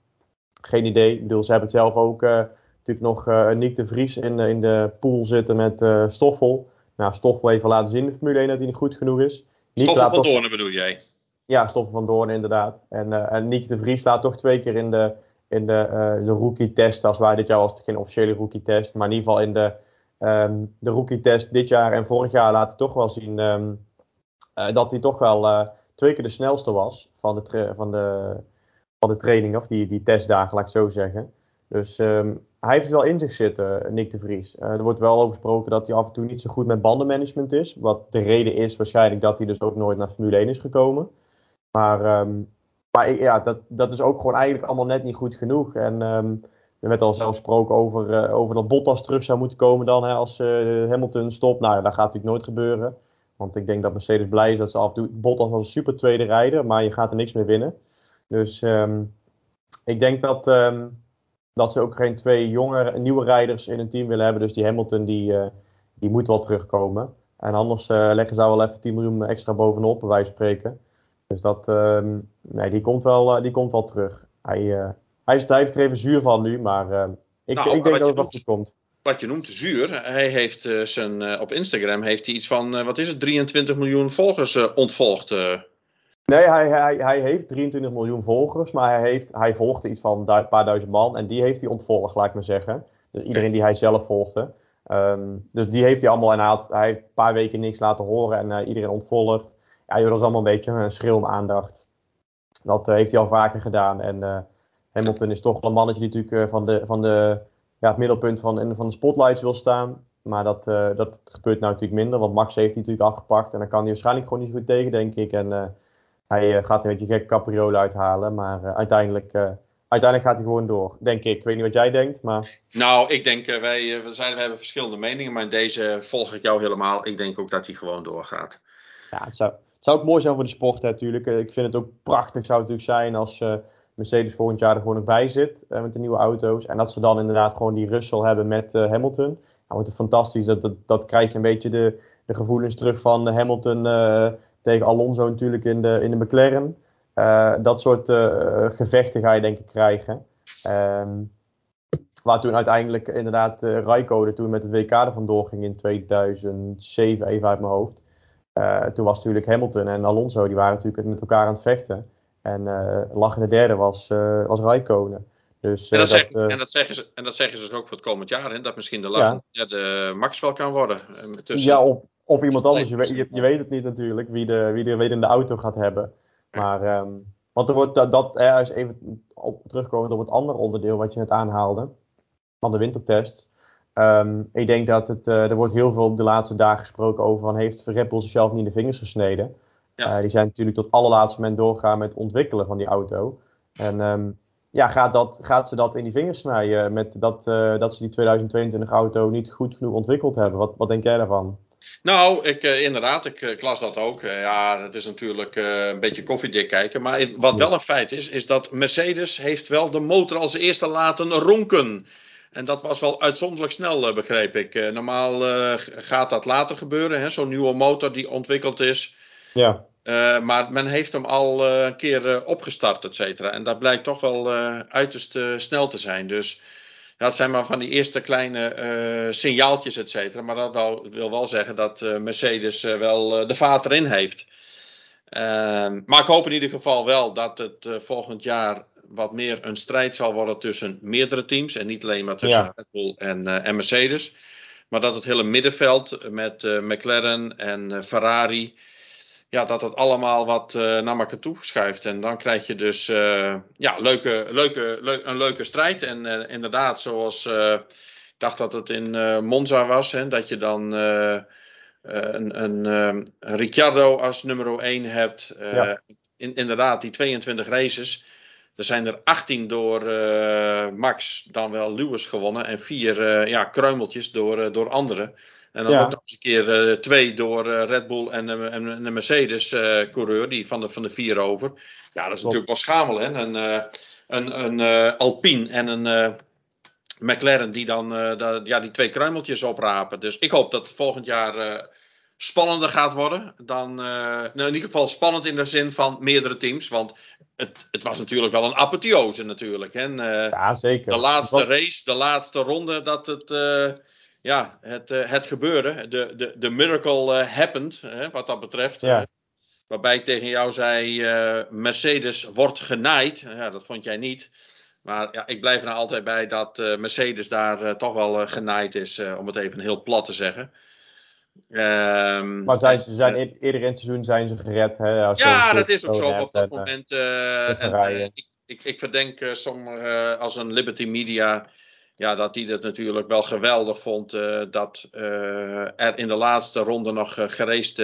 Speaker 1: Geen idee. Ik bedoel, ze hebben het zelf ook uh, natuurlijk nog uh, Nick de Vries in, in de pool zitten met uh, Stoffel. Nou, Stoffel even laten zien in de Formule 1 dat hij niet goed genoeg is.
Speaker 2: Stoffel van Doornen bedoel jij?
Speaker 1: Ja, Stoffen van Doorn inderdaad. En, uh, en Nick de Vries laat toch twee keer in de, in de, de rookie-test, als wij dit jaar was geen officiële rookie-test, maar in ieder geval in de, um, de rookie-test dit jaar en vorig jaar laat hij toch wel zien um, uh, dat hij toch wel twee keer de snelste was van de, van de, van de training, of die, die testdagen, laat ik zo zeggen. Dus um, hij heeft het wel in zich zitten, Nick de Vries. er wordt wel over gesproken dat hij af en toe niet zo goed met bandenmanagement is. Wat de reden is waarschijnlijk dat hij dus ook nooit naar Formule 1 is gekomen. Maar, um, maar ja, dat, dat is ook gewoon eigenlijk allemaal net niet goed genoeg. En um, er werd al zelfs gesproken over, uh, over dat Bottas terug zou moeten komen dan hè, als uh, Hamilton stopt. Nou, dat gaat natuurlijk nooit gebeuren. Want ik denk dat Mercedes blij is dat ze af en toe... Bottas was een super tweede rijder, maar je gaat er niks meer winnen. Dus um, ik denk dat, dat ze ook geen twee jonge, nieuwe rijders in een team willen hebben. Dus die Hamilton, die, uh, die moet wel terugkomen. En anders leggen ze daar wel even 10 miljoen extra bovenop, bij wijze van spreken. Dus dat, uh, nee, die komt wel, uh, die komt wel terug. Hij, hij, is, hij heeft er even zuur van nu, maar ik, nou, ik denk dat het wel goed komt.
Speaker 2: Wat je noemt zuur, hij heeft zijn, op Instagram heeft hij iets van, wat is het, 23 miljoen volgers ontvolgd.
Speaker 1: Nee, hij, hij, hij heeft 23 miljoen volgers, maar hij, heeft, hij volgde iets van een paar duizend man en die heeft hij ontvolgd, laat ik maar zeggen. Dus iedereen die hij zelf volgde. Um, dus die heeft hij allemaal en hij, had, hij heeft een paar weken niks laten horen en iedereen ontvolgd ja, dat is allemaal een beetje een schreeuw om aandacht. Dat uh, heeft hij al vaker gedaan. En uh, Hamilton is toch wel een mannetje die natuurlijk van, de, van de, ja, het middelpunt van, van de spotlights wil staan. Maar dat, dat gebeurt nou natuurlijk minder, want Max heeft hij natuurlijk afgepakt. En dan kan hij waarschijnlijk gewoon niet goed tegen, denk ik. En hij gaat een beetje gek capriolen uithalen. Maar uiteindelijk, uiteindelijk gaat hij gewoon door, denk ik. Ik weet niet wat jij denkt, maar...
Speaker 2: Nou, ik denk, wij, we, zijn, we hebben verschillende meningen. Maar in deze volg ik jou helemaal. Ik denk ook dat hij gewoon doorgaat.
Speaker 1: Ja, het zou, het zou ook mooi zijn voor de sport natuurlijk. Ik vind het ook prachtig zou het natuurlijk zijn als Mercedes volgend jaar er gewoon nog bij zit met de nieuwe auto's. En dat ze dan inderdaad gewoon die Russell hebben met Hamilton. Nou, wordt het fantastisch. Dat, dat, dat krijg je een beetje de, de gevoelens terug van Hamilton tegen Alonso natuurlijk in de, in de McLaren. dat soort gevechten ga je denk ik krijgen. Um, Waar toen uiteindelijk inderdaad uh, Raikkonen toen met het WK er vandoor ging in 2007, even uit mijn hoofd. Toen was natuurlijk Hamilton en Alonso, die waren natuurlijk met elkaar aan het vechten. En uh, lachende derde was, uh, was Raikkonen. Dus,
Speaker 2: en, dat en, dat zeggen ze, en dat zeggen ze ook voor het komend jaar, hè? dat misschien de lachende ja. derde Max wel kan worden.
Speaker 1: Tussen, ja, of, of iemand anders, je, je, je, weet het niet natuurlijk, wie, de, wie de auto gaat hebben. Maar, um, want er wordt dat, dat even op terugkomen op het andere onderdeel wat je net aanhaalde van de wintertest. Um, ik denk dat het, uh, er wordt heel veel de laatste dagen gesproken over van heeft Red Bull zichzelf niet in de vingers gesneden. Ja. Uh, die zijn natuurlijk tot allerlaatste moment doorgaan met het ontwikkelen van die auto. En um, ja, gaat, dat, gaat ze dat in die vingers snijden met dat, uh, dat ze die 2022 auto niet goed genoeg ontwikkeld hebben? Wat, wat denk jij daarvan?
Speaker 2: Nou, ik, uh, inderdaad, ik, ik, las dat ook. Uh, ja, het is natuurlijk uh, een beetje koffiedik kijken. Maar wat wel een feit is, is dat Mercedes heeft wel de motor als eerste laten ronken. En dat was wel uitzonderlijk snel, begreep ik. Normaal gaat dat later gebeuren, zo'n nieuwe motor die ontwikkeld is.
Speaker 1: Ja.
Speaker 2: maar men heeft hem al een keer opgestart, et cetera. En dat blijkt toch wel uiterst snel te zijn. Dus dat zijn maar van die eerste kleine signaaltjes, et cetera. Maar dat wil, wil wel zeggen dat Mercedes wel de vaat erin heeft. Ehm, maar ik hoop in ieder geval wel dat het volgend jaar wat meer een strijd zal worden tussen meerdere teams. En niet alleen maar tussen Red Bull en, en, Mercedes. Maar dat het hele middenveld met McLaren en Ferrari. Ja, dat het allemaal wat naar elkaar toe schuift. En dan krijg je dus ja, leuke, leuke, leuk, een leuke strijd. En inderdaad, zoals ik dacht dat het in Monza was. Hè, dat je dan een, een, Ricciardo als nummer 1 hebt. Ja. In, inderdaad, die 22 races. Er zijn er 18 door uh, Max, dan wel Lewis gewonnen. En vier uh, ja, kruimeltjes door, uh, door anderen. En dan ja. ook nog eens een keer twee door Red Bull en, en, en de Mercedes-coureur, die van de, van de vier over. Ja, dat is natuurlijk wel schamel, hè? Een, een, een Alpine en een McLaren die dan ja, die twee kruimeltjes oprapen. Dus ik hoop dat volgend jaar spannender gaat worden. Dan, nou in ieder geval spannend in de zin van meerdere teams. Want het, het, was natuurlijk wel een apotheose natuurlijk. Hè? Uh,
Speaker 1: ja, zeker.
Speaker 2: De laatste race, de laatste ronde, dat het, uh, ja, het, uh, het gebeurde. De, de, de miracle happened, hè, wat dat betreft.
Speaker 1: Ja.
Speaker 2: waarbij ik tegen jou zei, Mercedes wordt genaaid. Ja, dat vond jij niet. Maar ja, ik blijf er nou altijd bij dat Mercedes daar toch wel genaaid is, om het even heel plat te zeggen.
Speaker 1: Um, maar zijn, ze zijn in, eerder in het seizoen zijn ze gered. Hè,
Speaker 2: als ja, dat is ook zo op dat en, moment. En, ik, ik, ik, verdenk sommigen als een Liberty Media. Ja, dat die het natuurlijk wel geweldig vond dat er in de laatste ronde nog gereest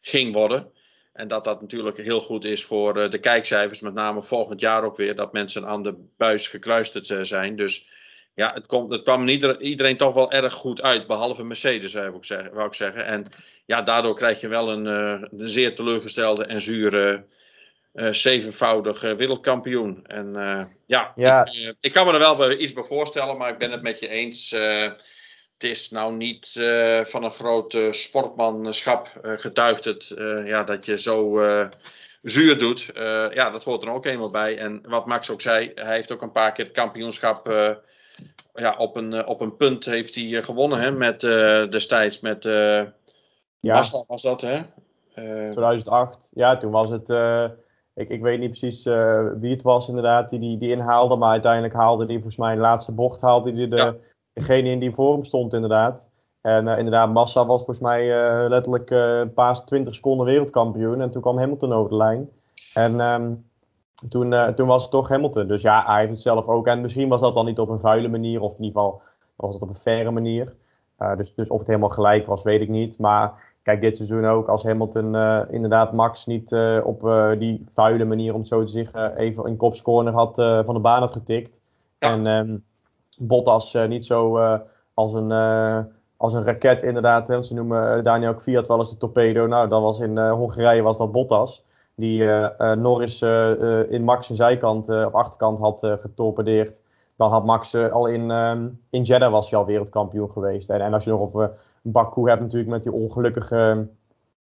Speaker 2: ging worden. En dat dat natuurlijk heel goed is voor de kijkcijfers, met name volgend jaar ook weer, dat mensen aan de buis gekluisterd zijn. Dus ja, het, komt, het kwam iedereen toch wel erg goed uit, behalve Mercedes, wou ik zeggen. Wou ik zeggen. En ja, daardoor krijg je wel een, uh, een zeer teleurgestelde en zure uh, zevenvoudige wereldkampioen. En ja,
Speaker 1: ja.
Speaker 2: Ik, ik, kan me er wel iets bij voorstellen, maar ik ben het met je eens. het is nou niet van een groot sportmanschap getuigt het ja, dat je zo zuur doet. ja, dat hoort er ook eenmaal bij. En wat Max ook zei, hij heeft ook een paar keer het kampioenschap ja, op, een, eh, op een punt heeft hij eh, gewonnen hè, met, destijds met ja. was, was dat hè?
Speaker 1: 2008, ja toen was het, ik, ik weet niet precies wie het was inderdaad die, die die inhaalde, maar uiteindelijk haalde die volgens mij de laatste bocht haalde die de, ja. degene in die voor hem stond inderdaad. En inderdaad, Massa was volgens mij letterlijk een paar 20 seconden wereldkampioen en toen kwam Hamilton over de lijn. En um, toen, toen was het toch Hamilton. Dus ja, hij heeft het zelf ook. En misschien was dat dan niet op een vuile manier, of in ieder geval was het op een faire manier. Dus, dus of het helemaal gelijk was, weet ik niet. Maar kijk, dit seizoen ook, als Hamilton uh, inderdaad Max niet op die vuile manier, om het zo te zeggen, even in kopscorner had van de baan had getikt. Ja. En um, Bottas niet zo als een als een raket inderdaad. Hè, ze noemen Daniel Kvyat wel eens de torpedo. Nou, dan was in Hongarije was dat Bottas. die Norris in Max zijn zijkant of achterkant had getorpedeerd. Dan had Max al in, ehm, in Jeddah was hij al wereldkampioen geweest. En, en als je nog op Baku hebt natuurlijk met die ongelukkige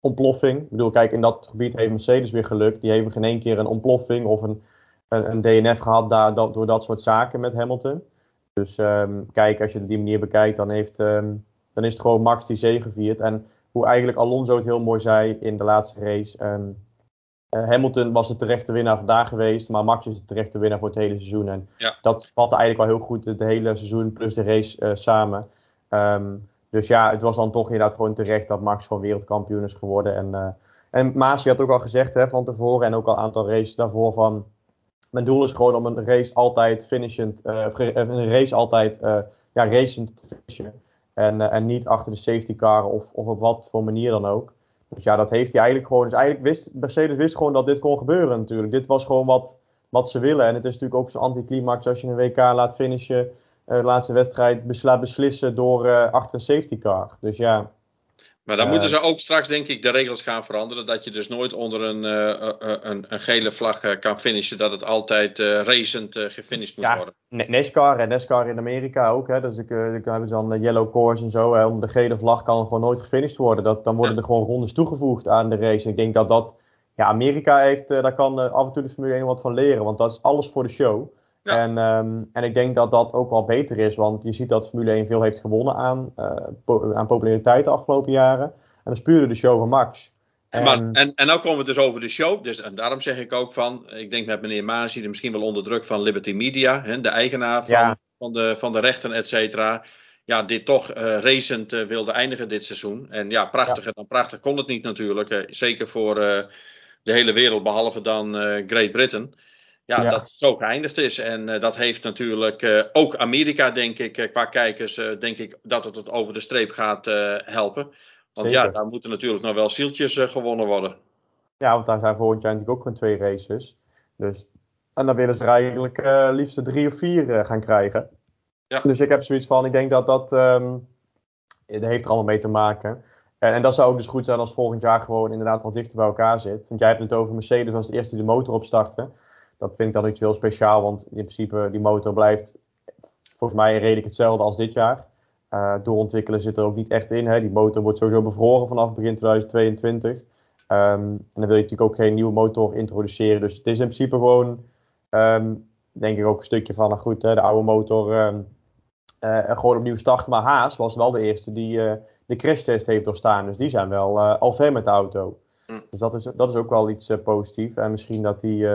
Speaker 1: ontploffing. Ik bedoel, kijk, in dat gebied heeft Mercedes weer geluk. Die hebben geen één keer een ontploffing of een, een, een DNF gehad daar, dat, door dat soort zaken met Hamilton. Dus um, kijk, als je het op die manier bekijkt, dan, heeft, um, dan is het gewoon Max die zegen viert. En hoe eigenlijk Alonso het heel mooi zei in de laatste race. Um, uh, Hamilton was de terechte winnaar vandaag geweest, maar Max is de terechte winnaar voor het hele seizoen. En
Speaker 2: ja.
Speaker 1: dat vatte eigenlijk wel heel goed het hele seizoen plus de race uh, samen. Um, dus ja, het was dan toch inderdaad gewoon terecht dat Max gewoon wereldkampioen is geworden. En, uh, en had ook al gezegd hè, van tevoren en ook al een aantal races daarvoor van... Mijn doel is gewoon om een race altijd finishend, uh, een race altijd ja, racend te finishen. En, en niet achter de safety car of, of op wat voor manier dan ook. Dus ja, dat heeft hij eigenlijk gewoon. Dus eigenlijk wist Mercedes wist gewoon dat dit kon gebeuren natuurlijk. Dit was gewoon wat, wat ze willen. En het is natuurlijk ook zo'n anticlimax als je een WK laat finishen uh, laatste wedstrijd laat beslissen door uh, achter een safety car. Dus ja.
Speaker 2: Maar dan uh, moeten ze ook straks, denk ik, de regels gaan veranderen. Dat je dus nooit onder een, een, een, gele vlag kan finishen. Dat het altijd racend gefinished moet
Speaker 1: ja,
Speaker 2: worden.
Speaker 1: NASCAR en NASCAR in Amerika ook. Hè. Dus ik, ik hebben ze dan yellow course en zo. Hè. Onder de gele vlag kan gewoon nooit gefinished worden. Dat, dan worden ja. er gewoon rondes toegevoegd aan de race. Ik denk dat dat. Ja, Amerika heeft, daar kan af en toe de Formule 1 wat van leren. Want dat is alles voor de show. Ja. En, um, en ik denk dat dat ook wel beter is, want je ziet dat Formule 1 veel heeft gewonnen aan, uh, po aan populariteit de afgelopen jaren. En dat is puur de show van Max.
Speaker 2: En, maar, en, en nou komen we dus over de show. Dus, en daarom zeg ik ook van, ik denk met meneer Maas hier misschien wel onder druk van Liberty Media, hè, de eigenaar van, ja. van, de, van de rechten, et cetera. Ja, dit toch uh, racend uh, wilde eindigen dit seizoen. En ja, prachtiger ja. dan prachtig kon het niet natuurlijk. Zeker voor de hele wereld, behalve dan Great Britain ja, ja, dat het zo geëindigd is. En uh, dat heeft natuurlijk uh, ook Amerika, denk ik, uh, qua kijkers, denk ik dat het het over de streep gaat helpen. Want Zeker. ja, daar moeten natuurlijk nog wel zieltjes gewonnen worden.
Speaker 1: Ja, want daar zijn volgend jaar natuurlijk ook gewoon twee races. Dus, en dan willen ze er eigenlijk liefst drie of vier gaan krijgen.
Speaker 2: Ja.
Speaker 1: Dus ik heb zoiets van, ik denk dat dat, um, dat heeft er allemaal mee te maken. En, en, dat zou ook dus goed zijn als volgend jaar gewoon inderdaad wat dichter bij elkaar zit. Want jij hebt het over Mercedes als de eerste die de motor opstarten dat vind ik dan iets heel speciaal, want in principe die motor blijft volgens mij redelijk hetzelfde als dit jaar. Uh, doorontwikkelen zit er ook niet echt in. Hè. Die motor wordt sowieso bevroren vanaf begin 2022. Um, en dan wil je natuurlijk ook geen nieuwe motor introduceren. Dus het is in principe gewoon, um, denk ik ook een stukje van, nou goed, hè, de oude motor um, uh, gewoon opnieuw starten. Maar Haas was wel de eerste die uh, de crashtest heeft doorstaan. Dus die zijn wel al ver met de auto. Mm. Dus dat is, dat is ook wel iets positiefs. En misschien dat die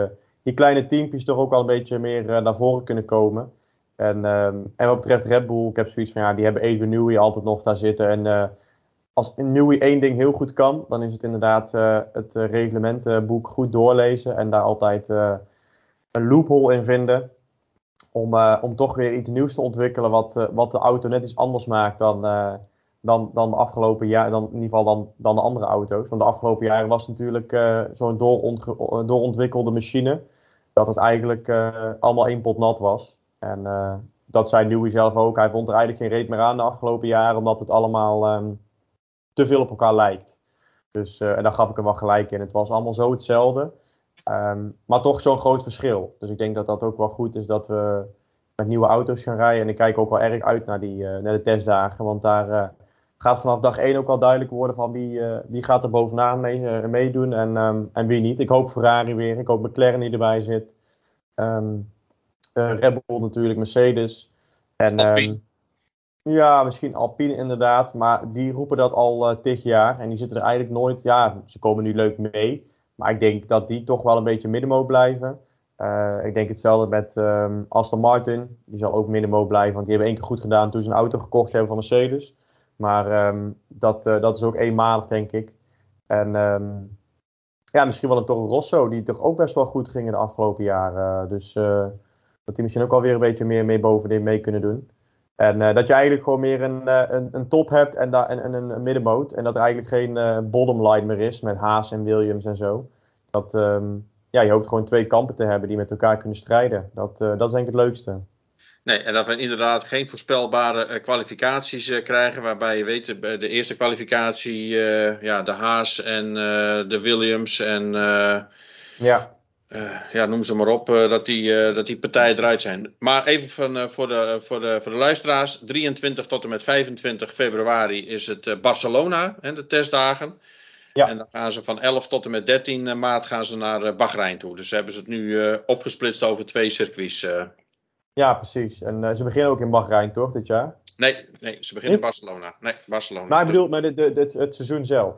Speaker 1: die kleine teampjes toch ook wel een beetje meer uh, naar voren kunnen komen. En, um, en wat betreft Red Bull, ik heb zoiets van ja, die hebben Adrian Newey altijd nog daar zitten. En uh, als Newey één ding heel goed kan, dan is het inderdaad uh, het reglementenboek goed doorlezen en daar altijd een loophole in vinden. Om, om toch weer iets nieuws te ontwikkelen wat, wat de auto net iets anders maakt dan, dan, dan de afgelopen jaren, dan, in ieder geval dan, dan de andere auto's. Want de afgelopen jaren was het natuurlijk zo'n doorontwikkelde machine dat het eigenlijk uh, allemaal één pot nat was. En uh, dat zei Newey zelf ook. Hij vond er eigenlijk geen reet meer aan de afgelopen jaren, omdat het allemaal um, te veel op elkaar lijkt. Dus, uh, en daar gaf ik hem wel gelijk in. Het was allemaal zo hetzelfde. Um, maar toch zo'n groot verschil. Dus ik denk dat dat ook wel goed is dat we met nieuwe auto's gaan rijden. En ik kijk ook wel erg uit naar, die, naar de testdagen. Want daar gaat vanaf dag 1 ook al duidelijk worden van wie, uh, wie gaat er bovenaan mee, uh, meedoen en, um, en wie niet. Ik hoop Ferrari weer, ik hoop McLaren die erbij zit. Um, uh, Red Bull natuurlijk, Mercedes. En, um, ja, misschien Alpine inderdaad, maar die roepen dat al tig jaar en die zitten er eigenlijk nooit. Ja, ze komen nu leuk mee, maar ik denk dat die toch wel een beetje middenmoot blijven. ik denk hetzelfde met Aston Martin, die zal ook middenmoot blijven, want die hebben één keer goed gedaan toen ze een auto gekocht hebben van Mercedes. Maar um, dat, uh, dat is ook eenmalig, denk ik. En um, ja, misschien wel een Toro Rosso, die toch ook best wel goed ging in de afgelopen jaren. Dus uh, dat die misschien ook alweer een beetje meer mee bovenin mee kunnen doen. En uh, dat je eigenlijk gewoon meer een, een, een top hebt en, da en, en een, middenmoot. En dat er eigenlijk geen bottom line meer is met Haas en Williams en zo. Dat, um, ja, je hoopt gewoon twee kampen te hebben die met elkaar kunnen strijden. Dat, dat is denk ik het leukste.
Speaker 2: Nee, en dat we inderdaad geen voorspelbare kwalificaties krijgen. Waarbij je weet, de, de eerste kwalificatie, ja, de Haas en de Williams en
Speaker 1: ja.
Speaker 2: ja, noem ze maar op, dat, die, dat die partijen eruit zijn. Maar even van, voor, de, voor, de, voor de luisteraars, 23 tot en met 25 februari is het Barcelona, hè, de testdagen. Ja. En dan gaan ze van 11 tot en met 13 maart gaan ze naar Bahrein toe. Dus hebben ze het nu opgesplitst over twee circuits.
Speaker 1: Ja, precies. En uh, ze beginnen ook in Bahrein, toch, dit jaar?
Speaker 2: Nee, nee ze beginnen in Barcelona. Nee, Barcelona.
Speaker 1: Maar ik bedoel, maar de, de, het, het seizoen zelf.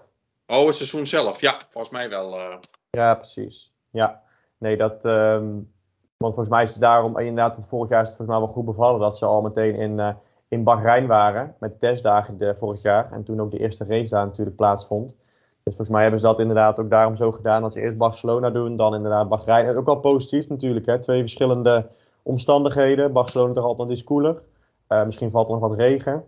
Speaker 2: Oh, het seizoen zelf. Ja, volgens mij wel. Uh...
Speaker 1: Ja, precies. Ja. Nee, dat... Um, want volgens mij is het daarom... Inderdaad, het vorig jaar is het volgens mij wel goed bevallen... dat ze al meteen in, uh, in Bahrein waren... met de testdagen de, vorig jaar. En toen ook de eerste race daar natuurlijk plaatsvond. Dus volgens mij hebben ze dat inderdaad ook daarom zo gedaan... dat ze eerst Barcelona doen, dan inderdaad Bahrein. En ook al positief natuurlijk, hè. Twee verschillende omstandigheden. Barcelona toch altijd iets koeler. Uh, misschien valt er nog wat regen.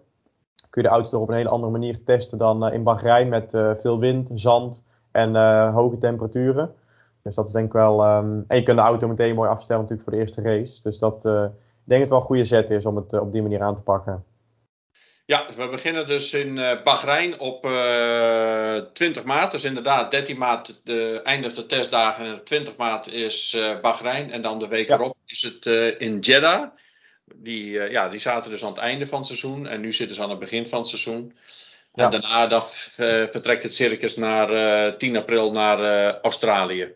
Speaker 1: Kun je de auto toch op een hele andere manier testen dan uh, in Bahrein met uh, veel wind, zand en hoge temperaturen. Dus dat denk ik wel. Um, en je kunt de auto meteen mooi afstellen natuurlijk voor de eerste race. Dus dat, ik denk het wel een goede zet is om het op die manier aan te pakken.
Speaker 2: Ja, we beginnen dus in uh, Bahrein op uh, 20 maart. Dus inderdaad, 13 maart de, eindigt de testdagen en 20 maart is uh, Bahrein. En dan de week erop is het in Jeddah. Die, ja, die zaten dus aan het einde van het seizoen en nu zitten ze aan het begin van het seizoen. Ja. En daarna dan, vertrekt het circus naar 10 april naar Australië.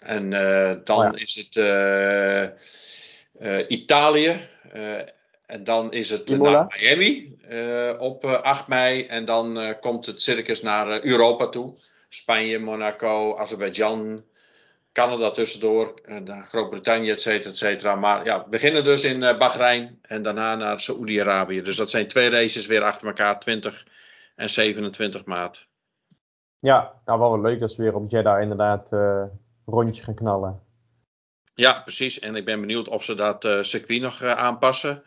Speaker 2: En dan oh ja. is het Italië. En dan is het naar Miami uh, op 8 eh, mei. En dan uh, komt het circus naar Europa toe. Spanje, Monaco, Azerbeidzjan, Canada tussendoor, Groot-Brittannië, et cetera, et cetera. Maar ja, we beginnen dus in Bahrein en daarna naar Saoedi-Arabië. Dus dat zijn twee races weer achter elkaar, 20 en 27 maart.
Speaker 1: Ja, nou wel leuk dat ze weer op Jeddah inderdaad rondje gaan knallen.
Speaker 2: Ja, precies. En ik ben benieuwd of ze dat circuit nog aanpassen.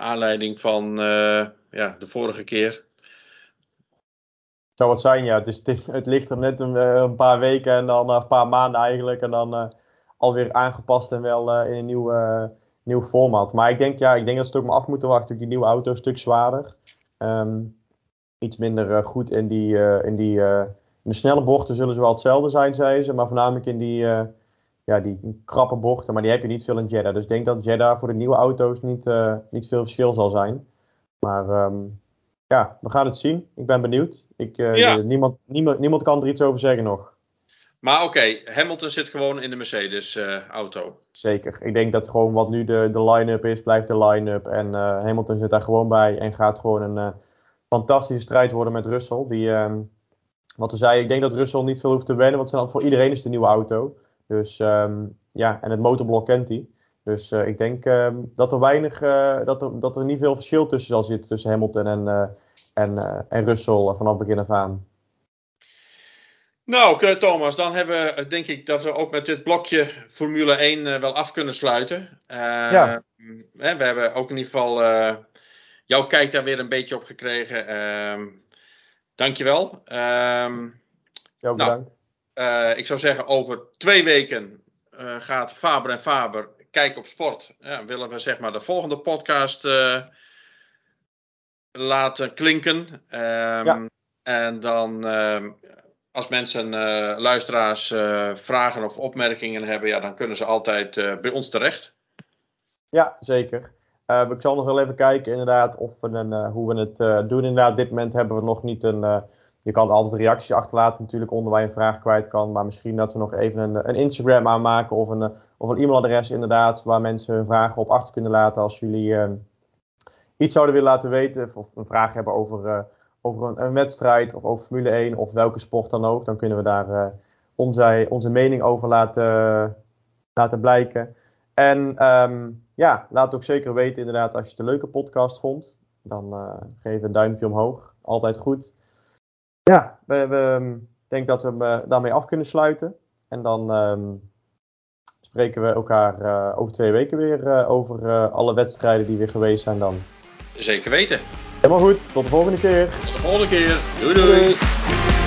Speaker 2: Naar aanleiding van uh, ja, de vorige keer.
Speaker 1: Zou het zijn, ja. Het, is, het, ligt er net een, eh, een, paar weken en dan een paar maanden eigenlijk. En dan uh, alweer aangepast en wel in een nieuw, nieuw format. Maar ik denk, ja, ik denk dat ze het ook maar af moeten wachten. Die nieuwe auto een stuk zwaarder. Um, iets minder goed in die, in die in de snelle bochten zullen ze wel hetzelfde zijn, zei ze. Maar voornamelijk in die ja, die krappe bochten, maar die heb je niet veel in Jeddah. Dus ik denk dat Jeddah voor de nieuwe auto's niet, uh, niet veel verschil zal zijn. Maar um, ja, we gaan het zien. Ik ben benieuwd. Ik, uh, ja. niemand, niemand, niemand kan er iets over zeggen nog.
Speaker 2: Maar oké, okay, Hamilton zit gewoon in de Mercedes-auto. Uh,
Speaker 1: Zeker. Ik denk dat gewoon wat nu de, de line-up is, blijft de line-up. En Hamilton zit daar gewoon bij en gaat gewoon een fantastische strijd worden met Russell. Die, um, wat we zei, ik denk dat Russell niet veel hoeft te wennen, want voor iedereen is de nieuwe auto. Dus um, ja, en het motorblok kent hij. Dus uh, ik denk uh, dat er weinig, uh, dat, er, dat er niet veel verschil tussen zal zitten tussen Hamilton en, en, en Russell vanaf begin af aan.
Speaker 2: Nou, Thomas, dan hebben we denk ik dat we ook met dit blokje Formule 1 wel af kunnen sluiten. ja. Hè, we hebben ook in ieder geval jouw kijk daar weer een beetje op gekregen. Ehm, dankjewel.
Speaker 1: Jou bedankt. Nou,
Speaker 2: uh, ik zou zeggen, over twee weken uh, gaat Faber en Faber kijken op sport. Ja, willen we zeg maar de volgende podcast uh, laten klinken. Um, ja. En dan, um, als mensen, luisteraars, vragen of opmerkingen hebben, ja, dan kunnen ze altijd bij ons terecht.
Speaker 1: Ja, zeker. ik zal nog wel even kijken inderdaad of we een, hoe we het doen. Inderdaad, dit moment hebben we nog niet een je kan altijd reacties achterlaten natuurlijk onder waar je een vraag kwijt kan. Maar misschien dat we nog even een, een Instagram aanmaken of een, of een e-mailadres inderdaad. Waar mensen hun vragen op achter kunnen laten als jullie uh, iets zouden willen laten weten. Of een vraag hebben over, uh, over een, wedstrijd of over Formule 1 of welke sport dan ook. Dan kunnen we daar onze, onze mening over laten, laten blijken. En um, ja, laat ook zeker weten inderdaad als je het een leuke podcast vond. Dan geef een duimpje omhoog. Altijd goed. Ja, we, we ehm, denk dat we hem uh, daarmee af kunnen sluiten. En dan um, spreken we elkaar uh, over twee weken weer uh, over alle wedstrijden die weer geweest zijn dan.
Speaker 2: Zeker weten.
Speaker 1: Helemaal goed, tot de volgende keer.
Speaker 2: Tot de volgende keer. doei. doei. doei.